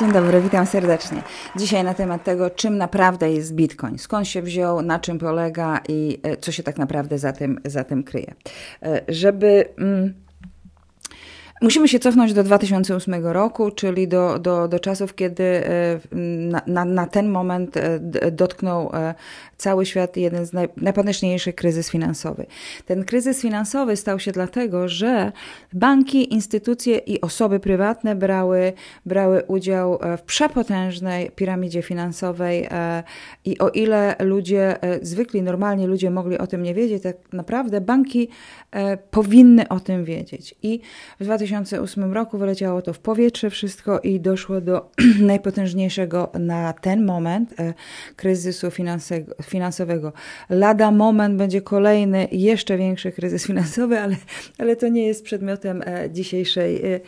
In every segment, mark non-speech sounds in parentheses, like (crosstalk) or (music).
Dzień dobry, witam serdecznie. Dzisiaj na temat tego, czym naprawdę jest Bitcoin, skąd się wziął, na czym polega i e, co się tak naprawdę za tym, za tym kryje. E, żeby. Mm, Musimy się cofnąć do 2008 roku, czyli do, do, do czasów, kiedy e, na, na, na ten moment dotknął cały świat jeden z naj, najpotężniejszych kryzys finansowy. Ten kryzys finansowy stał się dlatego, że banki, instytucje i osoby prywatne brały, brały udział e, w przepotężnej piramidzie finansowej e, i o ile ludzie, e, zwykli, normalni ludzie mogli o tym nie wiedzieć, tak naprawdę banki powinny o tym wiedzieć. I w 2008 roku wyleciało to w powietrze wszystko i doszło do (clears throat) najpotężniejszego na ten moment kryzysu finansowego. Lada moment będzie kolejny, jeszcze większy kryzys finansowy, ale, ale to nie jest przedmiotem e, dzisiejszej. E,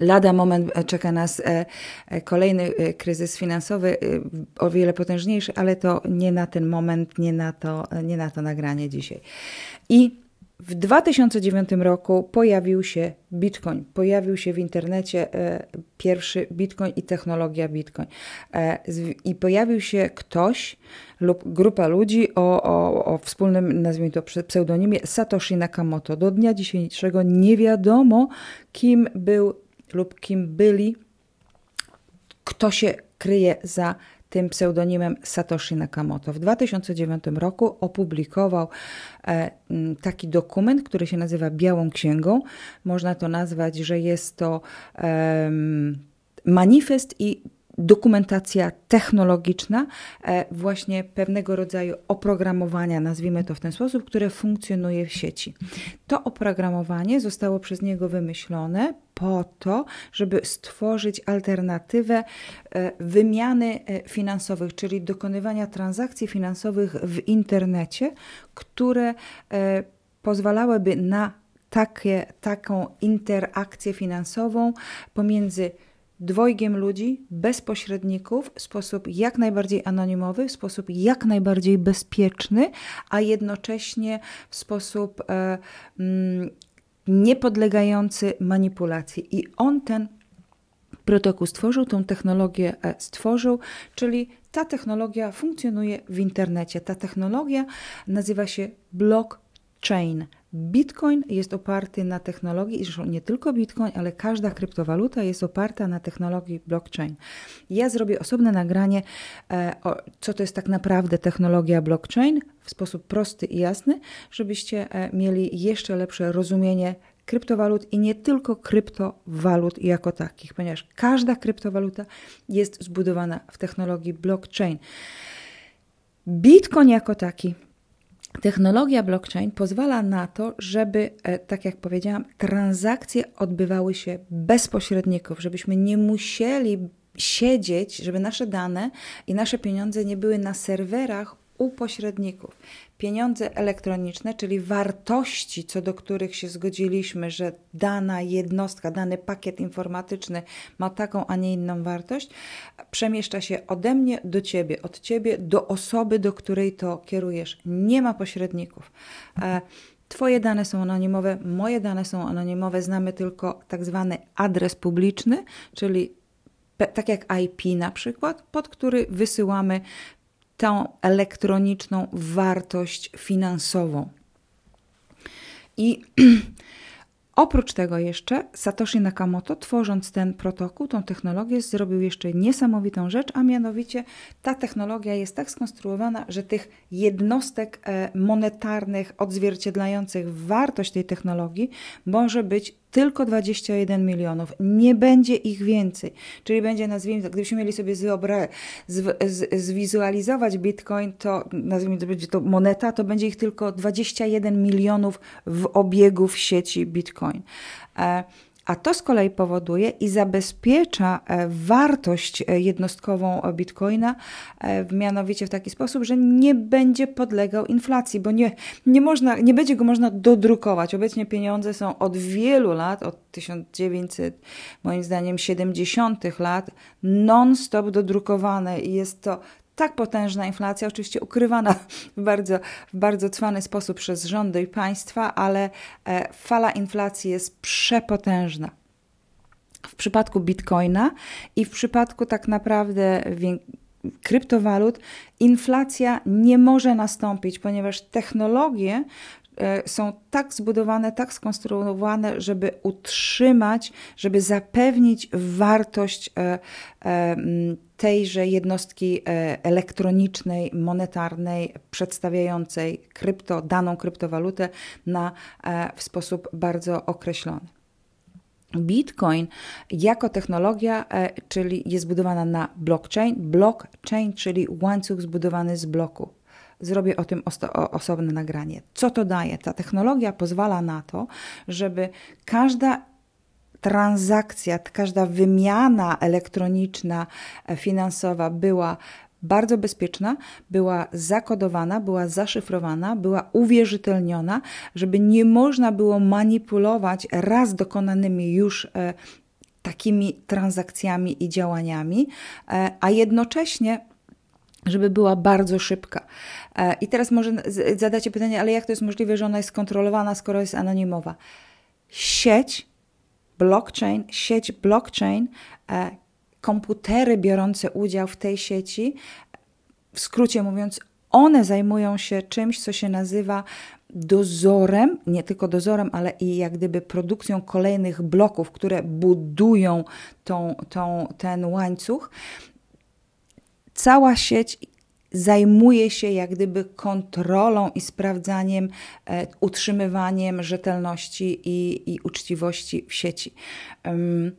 lada moment e, czeka nas kolejny kryzys finansowy, o wiele potężniejszy, ale to nie na ten moment, nie na to, nie na to nagranie dzisiaj. I w 2009 roku pojawił się Bitcoin. Pojawił się w internecie e, pierwszy Bitcoin i technologia Bitcoin. E, I pojawił się ktoś lub grupa ludzi o, o, o wspólnym, nazwijmy to pseudonimie Satoshi Nakamoto. Do dnia dzisiejszego nie wiadomo, kim był lub kim byli, kto się kryje za tym pseudonimem Satoshi Nakamoto. W 2009 roku opublikował e, taki dokument, który się nazywa Białą Księgą. Można to nazwać, że jest to manifest i dokumentacja technologiczna, e, właśnie pewnego rodzaju oprogramowania, nazwijmy to w ten sposób, które funkcjonuje w sieci. To oprogramowanie zostało przez niego wymyślone po to, żeby stworzyć alternatywę e, wymiany e, finansowych, czyli dokonywania transakcji finansowych w internecie, które pozwalałyby na takie, taką interakcję finansową pomiędzy dwojgiem ludzi, bez pośredników, w sposób jak najbardziej anonimowy, w sposób jak najbardziej bezpieczny, a jednocześnie w sposób e, mm, niepodlegający manipulacji. I on ten protokół stworzył, tą technologię e, stworzył, czyli ta technologia funkcjonuje w internecie. Ta technologia nazywa się blockchain. Bitcoin jest oparty na technologii, i zresztą nie tylko Bitcoin, ale każda kryptowaluta jest oparta na technologii blockchain. Ja zrobię osobne nagranie, e, co to jest tak naprawdę technologia blockchain w sposób prosty i jasny, żebyście e, mieli jeszcze lepsze rozumienie kryptowalut i nie tylko kryptowalut jako takich, ponieważ każda kryptowaluta jest zbudowana w technologii blockchain. Bitcoin jako taki Technologia blockchain pozwala na to, żeby, e, tak jak powiedziałam, transakcje odbywały się bez pośredników, żebyśmy nie musieli siedzieć, żeby nasze dane i nasze pieniądze nie były na serwerach u pośredników. Pieniądze elektroniczne, czyli wartości, co do których się zgodziliśmy, że dana jednostka, dany pakiet informatyczny ma taką, a nie inną wartość, przemieszcza się ode mnie do ciebie, od ciebie do osoby, do której to kierujesz. Nie ma pośredników. E, twoje dane są anonimowe, moje dane są anonimowe, znamy tylko tak zwany adres publiczny, czyli tak jak IP na przykład, pod który wysyłamy tą elektroniczną wartość finansową. I (clears throat) oprócz tego jeszcze Satoshi Nakamoto, tworząc ten protokół, tą technologię, zrobił jeszcze niesamowitą rzecz, a mianowicie ta technologia jest tak skonstruowana, że tych jednostek e, monetarnych odzwierciedlających wartość tej technologii może być tylko 21 milionów. Nie będzie ich więcej. Czyli będzie, nazwijmy to, gdybyśmy mieli sobie zwiobra- zwizualizować Bitcoin, to nazwijmy to, będzie to moneta, to będzie ich tylko 21 milionów w obiegu w sieci Bitcoin. E, a to z kolei powoduje i zabezpiecza e, wartość e, jednostkową bitcoina, e, mianowicie w taki sposób, że nie będzie podlegał inflacji, bo nie, nie, można, nie będzie go można dodrukować. Obecnie pieniądze są od wielu lat, od 1900, moim zdaniem, 70. lat, non-stop dodrukowane i jest to tak potężna inflacja, oczywiście ukrywana w bardzo, w bardzo cwany sposób przez rządy i państwa, ale e, fala inflacji jest przepotężna. w przypadku bitcoina i w przypadku tak naprawdę kryptowalut inflacja nie może nastąpić, ponieważ technologie e, są tak zbudowane, tak skonstruowane, żeby utrzymać, żeby zapewnić wartość e, tejże jednostki elektronicznej, monetarnej, przedstawiającej krypto, daną kryptowalutę na, w sposób bardzo określony. Bitcoin jako technologia, e, czyli jest zbudowana na blockchain. Blockchain, czyli łańcuch zbudowany z bloku. Zrobię o tym osobne nagranie. Co to daje? Ta technologia pozwala na to, żeby każda transakcja, każda wymiana elektroniczna, e, finansowa była bardzo bezpieczna, była zakodowana, była zaszyfrowana, była uwierzytelniona, żeby nie można było manipulować raz dokonanymi już e, takimi transakcjami i działaniami, e, a jednocześnie żeby była bardzo szybka. E, I teraz może zadacie pytanie, ale jak to jest możliwe, że ona jest kontrolowana, skoro jest anonimowa? Sieć, blockchain, sieć blockchain komputery biorące udział w tej sieci, w skrócie mówiąc, one zajmują się czymś, co się nazywa dozorem, nie tylko dozorem, ale i jak gdyby produkcją kolejnych bloków, które budują tą, tą, ten łańcuch. Cała sieć zajmuje się jak gdyby kontrolą i sprawdzaniem, e, utrzymywaniem rzetelności i, i uczciwości w sieci. Um,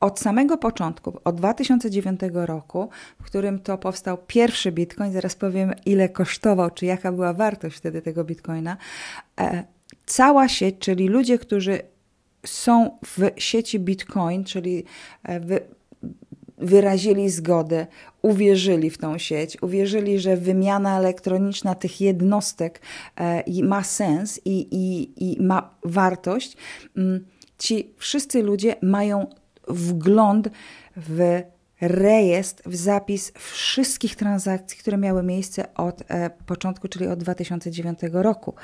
od samego początku, od 2009 roku, w którym to powstał pierwszy bitcoin, zaraz powiem ile kosztował, czy jaka była wartość wtedy tego bitcoina, e, cała sieć, czyli ludzie, którzy są w sieci bitcoin, czyli e, wy, wyrazili zgodę, uwierzyli w tą sieć, uwierzyli, że wymiana elektroniczna tych jednostek e, ma sens i, i, i ma wartość. Mm, ci wszyscy ludzie mają wgląd w rejestr, w zapis wszystkich transakcji, które miały miejsce od e, początku, czyli od 2009 roku.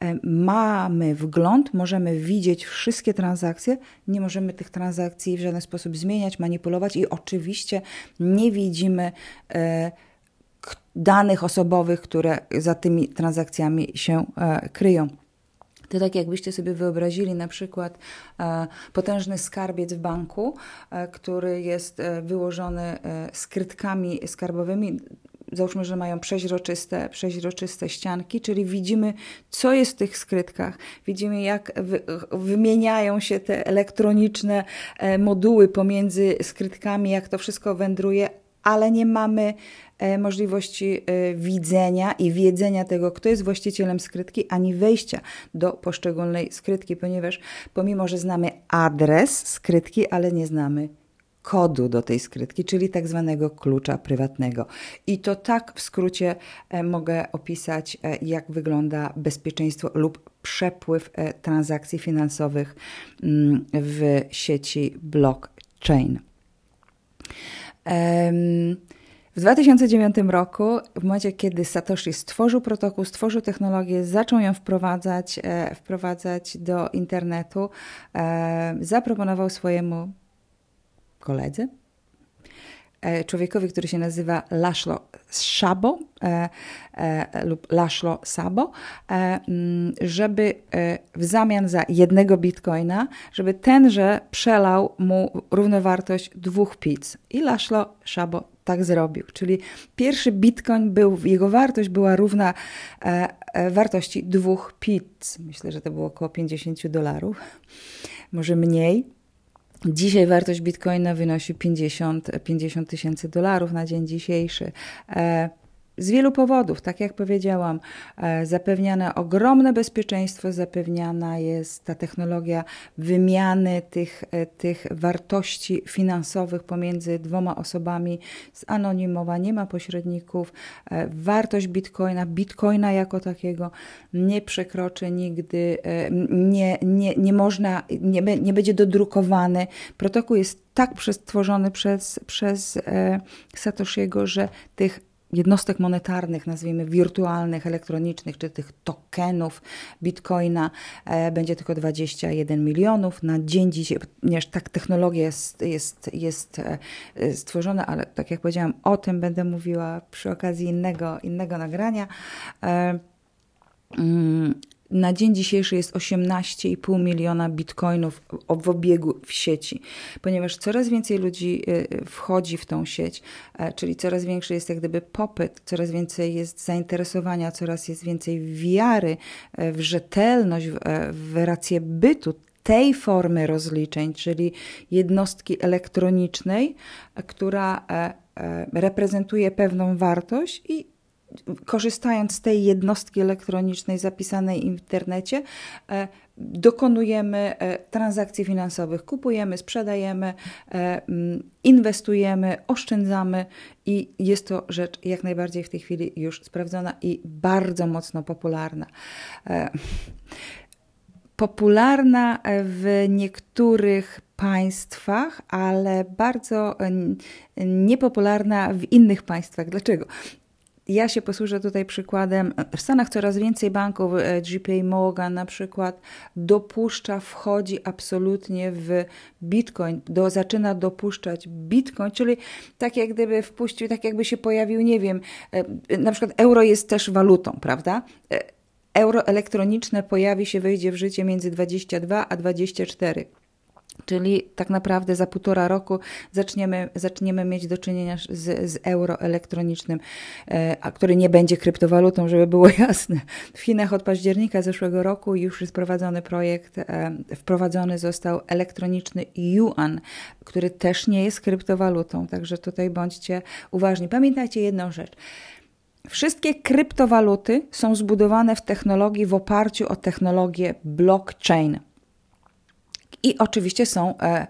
E, mamy wgląd, możemy widzieć wszystkie transakcje, nie możemy tych transakcji w żaden sposób zmieniać, manipulować i oczywiście nie widzimy e, danych osobowych, które za tymi transakcjami się kryją. To tak jakbyście sobie wyobrazili na przykład e, potężny skarbiec w banku, e, który jest e, wyłożony skrytkami skarbowymi. Załóżmy, że mają przeźroczyste, przeźroczyste ścianki, czyli widzimy, co jest w tych skrytkach. Widzimy, jak wy, wymieniają się te elektroniczne moduły pomiędzy skrytkami, jak to wszystko wędruje, ale nie mamy e, możliwości e, widzenia i wiedzenia tego, kto jest właścicielem skrytki, ani wejścia do poszczególnej skrytki, ponieważ pomimo, że znamy adres skrytki, ale nie znamy kodu do tej skrytki, czyli tak zwanego klucza prywatnego. I to tak w skrócie e, mogę opisać, jak wygląda bezpieczeństwo lub przepływ transakcji finansowych mm, w sieci blockchain. W 2009 roku, w momencie kiedy Satoshi stworzył protokół, stworzył technologię, zaczął ją wprowadzać, e, wprowadzać do internetu, zaproponował swojemu koledze, e, człowiekowi, który się nazywa Laszlo Szabo e, e, lub Laszlo Sabo, e, mm, żeby e, w zamian za jednego bitcoina, żeby tenże przelał mu równowartość dwóch pizz. I Laszlo Szabo tak zrobił. Czyli pierwszy bitcoin był, jego wartość była równa e, e, wartości dwóch pizz. Myślę, że to było około 50 dolarów, może mniej. Dzisiaj wartość bitcoina wynosi 50 tysięcy dolarów na dzień dzisiejszy. Z wielu powodów, tak jak powiedziałam, e, zapewniane ogromne bezpieczeństwo, zapewniana jest ta technologia wymiany tych, e, tych wartości finansowych pomiędzy dwoma osobami, zanonimowa, nie ma pośredników. E, wartość bitcoina, bitcoina jako takiego nie przekroczy nigdy, nie, nie, nie można, nie, nie będzie dodrukowany. Protokół jest tak przestworzony przez, przez Satoshiego, że tych jednostek monetarnych, nazwijmy wirtualnych, elektronicznych, czy tych tokenów bitcoina e, będzie tylko 21 milionów. Na dzień dzisiaj, ponieważ tak technologia jest, jest, jest e, stworzona, ale tak jak powiedziałam, o tym będę mówiła przy okazji innego, innego nagrania. Na dzień dzisiejszy jest 18,5 miliona bitcoinów w obiegu w sieci, ponieważ coraz więcej ludzi y, wchodzi w tą sieć, e, czyli coraz większy jest jak gdyby popyt, coraz więcej jest zainteresowania, coraz jest więcej wiary e, w rzetelność, e, w rację bytu tej formy rozliczeń, czyli jednostki elektronicznej, która reprezentuje pewną wartość i korzystając z tej jednostki elektronicznej zapisanej w internecie, e, dokonujemy e, transakcji finansowych, kupujemy, sprzedajemy, e, inwestujemy, oszczędzamy i jest to rzecz jak najbardziej w tej chwili już sprawdzona i bardzo mocno popularna. Popularna w niektórych państwach, ale bardzo niepopularna w innych państwach. Dlaczego? Ja się posłużę tutaj przykładem. W Stanach coraz więcej banków, e, JP Morgan na przykład, dopuszcza, wchodzi absolutnie w Bitcoin, do, zaczyna dopuszczać Bitcoin, czyli tak jak gdyby wpuścił, tak jakby się pojawił, nie wiem, e, na przykład euro jest też walutą, prawda? E, euro elektroniczne pojawi się, wejdzie w życie między 22 a 24. Czyli tak naprawdę za półtora roku zaczniemy, zaczniemy mieć do czynienia z, z euro elektronicznym, e, a który nie będzie kryptowalutą, żeby było (laughs) jasne. W Chinach od października zeszłego roku już jest prowadzony projekt, e, wprowadzony został elektroniczny yuan, który też nie jest kryptowalutą, także tutaj bądźcie uważni. Pamiętajcie jedną rzecz. Wszystkie kryptowaluty są zbudowane w technologii w oparciu o technologię blockchain i oczywiście są e,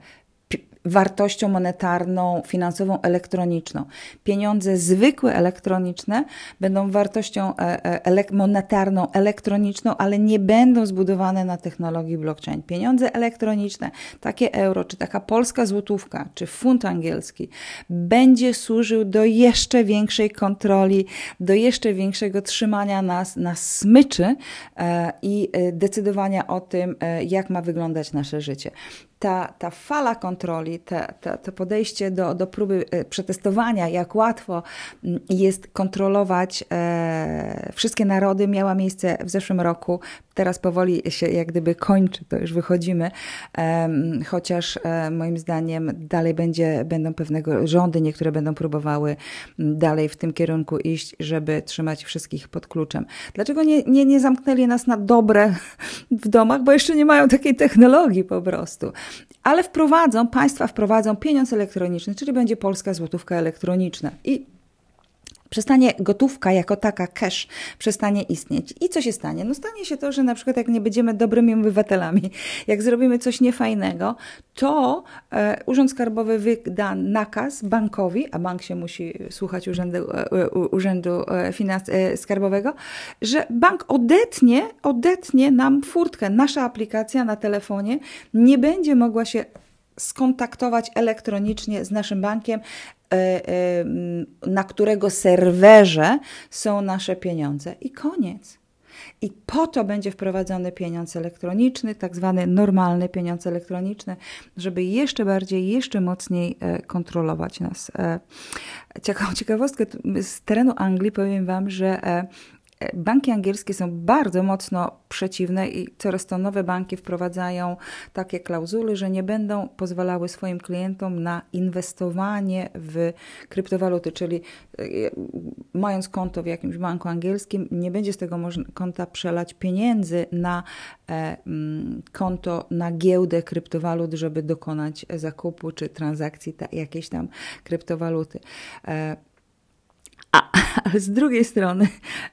wartością monetarną, finansową, elektroniczną. Pieniądze zwykłe elektroniczne będą wartością e, e, monetarną, elektroniczną, ale nie będą zbudowane na technologii blockchain. Pieniądze elektroniczne, takie euro, czy taka polska złotówka, czy funt angielski, będzie służył do jeszcze większej kontroli, do jeszcze większego trzymania nas na smyczy e, i decydowania o tym, jak ma wyglądać nasze życie ta, ta fala kontroli, to podejście do, do próby e, przetestowania, jak łatwo mm, jest kontrolować e, wszystkie narody, miała miejsce w zeszłym roku. Teraz powoli się jak gdyby kończy, to już wychodzimy, e, chociaż e, moim zdaniem dalej będzie, będą pewnego rządy, niektóre będą próbowały dalej w tym kierunku iść, żeby trzymać wszystkich pod kluczem. Dlaczego nie, nie, nie zamknęli nas na dobre w domach? Bo jeszcze nie mają takiej technologii po prostu ale wprowadzą, państwa wprowadzą pieniądz elektroniczny, czyli będzie polska złotówka elektroniczna. I przestanie gotówka jako taka, cash, przestanie istnieć. I co się stanie? No stanie się to, że na przykład jak nie będziemy dobrymi obywatelami, (laughs) jak zrobimy coś niefajnego, to e, Urząd Skarbowy wyda nakaz bankowi, a bank się musi słuchać Urzędu, e, urzędu e, Finans e, Skarbowego, że bank odetnie, odetnie nam furtkę. Nasza aplikacja na telefonie nie będzie mogła się skontaktować elektronicznie z naszym bankiem, E, e, na którego serwerze są nasze pieniądze. I koniec. I po to będzie wprowadzony pieniądz elektroniczny, tak zwany normalny pieniądz elektroniczny, żeby jeszcze bardziej, jeszcze mocniej e, kontrolować nas. Ciekawostkę z terenu Anglii powiem Wam, że Banki angielskie są bardzo mocno przeciwne i coraz to nowe banki wprowadzają takie klauzule, że nie będą pozwalały swoim klientom na inwestowanie w kryptowaluty, czyli e, mając konto w jakimś banku angielskim, nie będzie z tego konta przelać pieniędzy na e, mm, konto na giełdę kryptowalut, żeby dokonać zakupu czy transakcji jakiejś tam kryptowaluty. E, a, ale z drugiej strony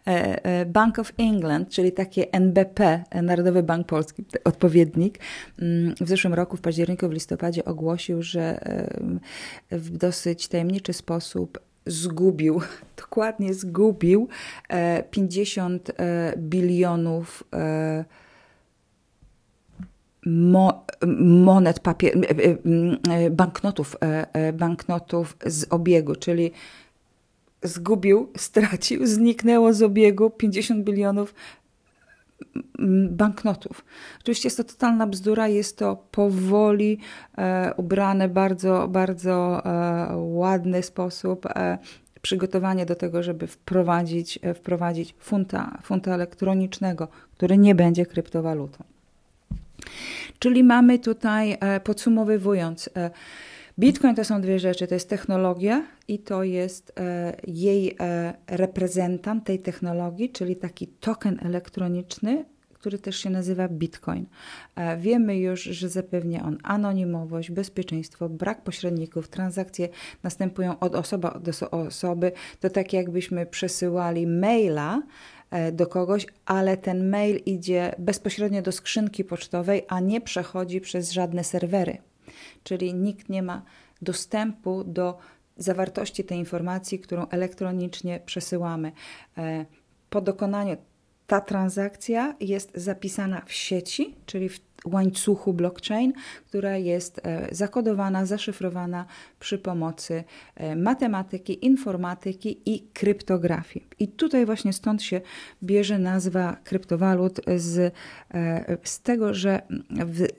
e, e, Bank of England, czyli takie NBP, Narodowy Bank Polski, odpowiednik, mm, w zeszłym roku, w październiku, w listopadzie ogłosił, że w dosyć tajemniczy sposób zgubił, (laughs) dokładnie zgubił 50 e, bilionów monet, papier, banknotów, banknotów z obiegu, czyli zgubił, stracił, zniknęło z obiegu 50 bilionów banknotów. Oczywiście jest to totalna bzdura, jest to powoli e, ubrane bardzo, bardzo e, ładny sposób. E, przygotowanie do tego, żeby wprowadzić, e, wprowadzić funta, funta elektronicznego, który nie będzie kryptowalutą. Czyli mamy tutaj, e, podsumowując, e, Bitcoin to są dwie rzeczy. To jest technologia i to jest e, jej e, reprezentant tej technologii, czyli taki token elektroniczny, który też się nazywa Bitcoin. E, wiemy już, że zapewnia on anonimowość, bezpieczeństwo, brak pośredników, transakcje następują od osoby do osoby. To tak jakbyśmy przesyłali maila e, do kogoś, ale ten mail idzie bezpośrednio do skrzynki pocztowej, a nie przechodzi przez żadne serwery. Czyli nikt nie ma dostępu do zawartości tej informacji, którą elektronicznie przesyłamy. E, po dokonaniu ta transakcja jest zapisana w sieci, czyli w łańcuchu blockchain, która jest e, zakodowana, zaszyfrowana przy pomocy e, matematyki, informatyki i kryptografii. I tutaj właśnie stąd się bierze nazwa kryptowalut z, e, z tego, że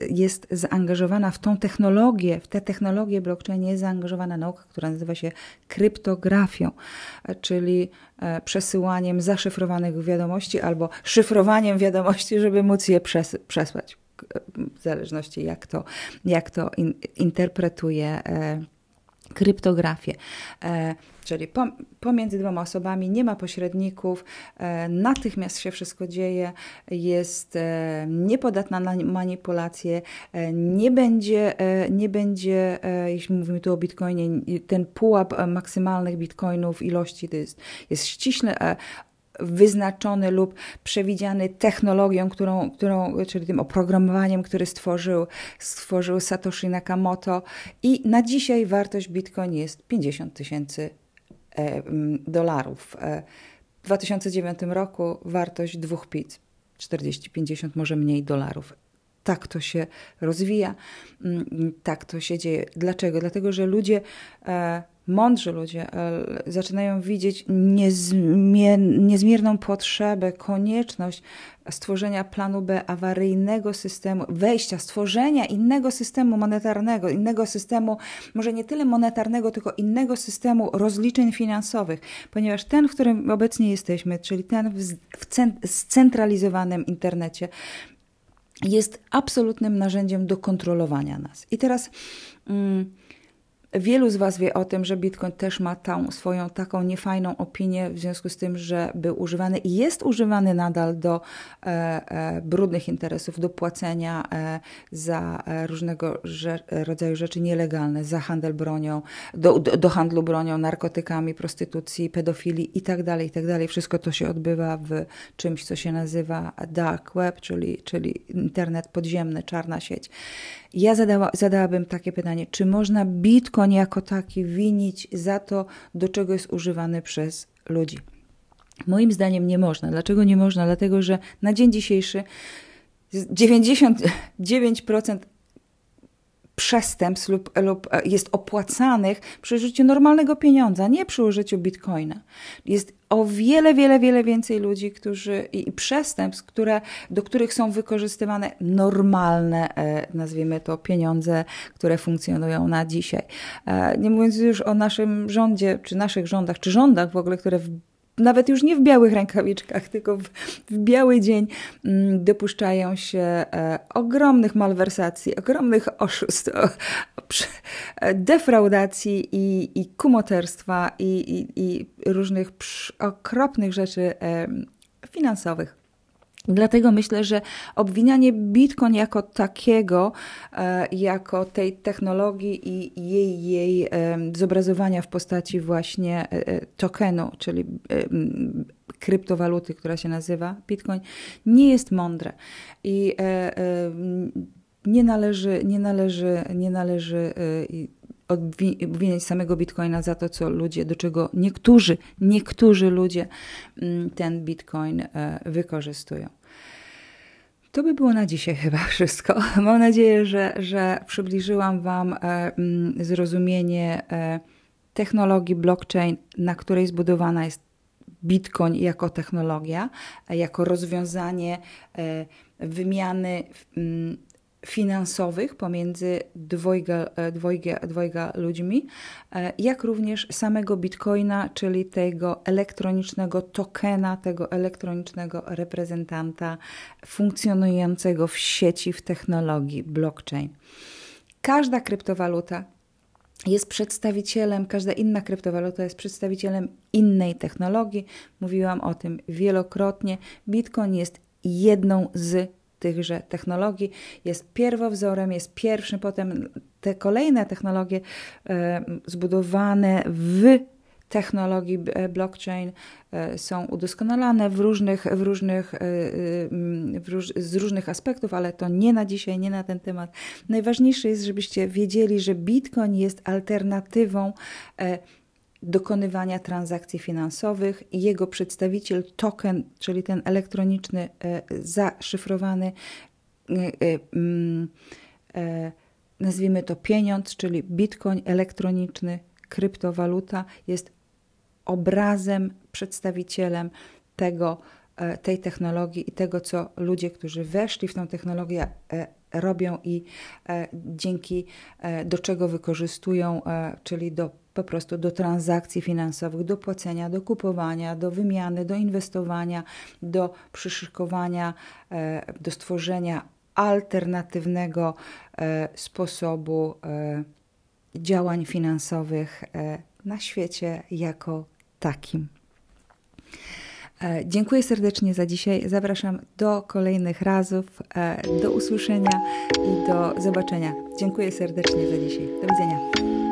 jest zaangażowana w tą technologię, w tę technologię blockchain jest zaangażowana nauka, która nazywa się kryptografią, czyli przesyłaniem zaszyfrowanych wiadomości albo szyfrowaniem wiadomości, żeby móc je przesłać w zależności jak to, jak to in, interpretuje e, kryptografię. E, czyli pomiędzy dwoma osobami nie ma pośredników, e, natychmiast się wszystko dzieje, jest niepodatna na manipulacje, nie będzie, nie będzie, jeśli mówimy tu o bitcoinie, ten pułap maksymalnych bitcoinów, ilości to jest, jest ściśle wyznaczony lub przewidziany technologią, którą, którą, czyli tym oprogramowaniem, który stworzył, stworzył Satoshi Nakamoto. I na dzisiaj wartość Bitcoin jest 50 tysięcy e, dolarów. E, w 2009 roku wartość dwóch PIT 40-50, może mniej dolarów. Tak to się rozwija, mm, tak to się dzieje. Dlaczego? Dlatego, że ludzie e, mądrzy ludzie e, zaczynają widzieć niezmier niezmierną potrzebę, konieczność stworzenia planu B, awaryjnego systemu, wejścia, stworzenia innego systemu monetarnego, innego systemu, może nie tyle monetarnego, tylko innego systemu rozliczeń finansowych, ponieważ ten, w którym obecnie jesteśmy, czyli ten w, w scentralizowanym internecie, jest absolutnym narzędziem do kontrolowania nas. I teraz. Mm, Wielu z Was wie o tym, że Bitcoin też ma tą swoją taką niefajną opinię w związku z tym, że był używany i jest używany nadal do e, e, brudnych interesów, do płacenia e, za e, różnego rodzaju rzeczy nielegalne, za handel bronią, do, do, do handlu bronią, narkotykami, prostytucji, pedofilii itd., tak itd. Tak Wszystko to się odbywa w czymś, co się nazywa dark web, czyli, czyli internet podziemny, czarna sieć. Ja zadała, zadałabym takie pytanie, czy można Bitcoin jako taki winić za to, do czego jest używany przez ludzi? Moim zdaniem nie można. Dlaczego nie można? Dlatego, że na dzień dzisiejszy 99% przestępstw lub, lub e, jest opłacanych przy użyciu normalnego pieniądza, nie przy użyciu bitcoina. Jest o wiele, wiele, wiele więcej ludzi, którzy i, przestępstw, które, do których są wykorzystywane normalne, e, nazwijmy to, pieniądze, które funkcjonują na dzisiaj. E, nie mówiąc już o naszym rządzie, czy naszych rządach, czy rządach w ogóle, które w nawet już nie w białych rękawiczkach, tylko w, w biały dzień mm, dopuszczają się e, ogromnych malwersacji, ogromnych oszustw, o, e, defraudacji i, i kumoterstwa i, i, i różnych psz, okropnych rzeczy finansowych. Dlatego myślę, że obwinianie Bitcoin jako takiego, e, jako tej technologii i jej, jej zobrazowania w postaci właśnie e, e, tokenu, czyli kryptowaluty, która się nazywa Bitcoin, nie jest mądre. I nie należy, nie należy, nie należy obwiniać samego bitcoina za to, co ludzie, do czego niektórzy, niektórzy ludzie mm, ten bitcoin e, wykorzystują. To by było na dzisiaj chyba (laughs) wszystko. Mam nadzieję, że, że przybliżyłam Wam e, mm, zrozumienie e, technologii blockchain, na której zbudowana jest Bitcoin jako technologia, jako rozwiązanie wymiany mm, finansowych pomiędzy dwojga, e, dwojga, dwojga ludźmi, e, jak również samego bitcoina, czyli tego elektronicznego tokena, tego elektronicznego reprezentanta funkcjonującego w sieci, w technologii blockchain. Każda kryptowaluta jest przedstawicielem, każda inna kryptowaluta jest przedstawicielem innej technologii. Mówiłam o tym wielokrotnie. Bitcoin jest jedną z tychże technologii, jest pierwowzorem, jest pierwszym, potem te kolejne technologie e, zbudowane w technologii e, blockchain e, są udoskonalane w różnych, w różnych, w róż, z różnych aspektów, ale to nie na dzisiaj, nie na ten temat. Najważniejsze jest, żebyście wiedzieli, że Bitcoin jest alternatywą dokonywania transakcji finansowych jego przedstawiciel token, czyli ten elektroniczny, e, zaszyfrowany, e, e, mm, nazwijmy to pieniądz, czyli bitcoin elektroniczny, kryptowaluta, jest obrazem, przedstawicielem tego, tej technologii i tego, co ludzie, którzy weszli w tę technologię, robią i dzięki do czego wykorzystują, czyli do po prostu do transakcji finansowych, do płacenia, do kupowania, do wymiany, do inwestowania, do przyszykowania, e, do stworzenia alternatywnego e, sposobu e, działań finansowych na świecie jako takim. Dziękuję serdecznie za dzisiaj. Zapraszam do kolejnych razów, do usłyszenia i do zobaczenia. Dziękuję serdecznie za dzisiaj. Do widzenia.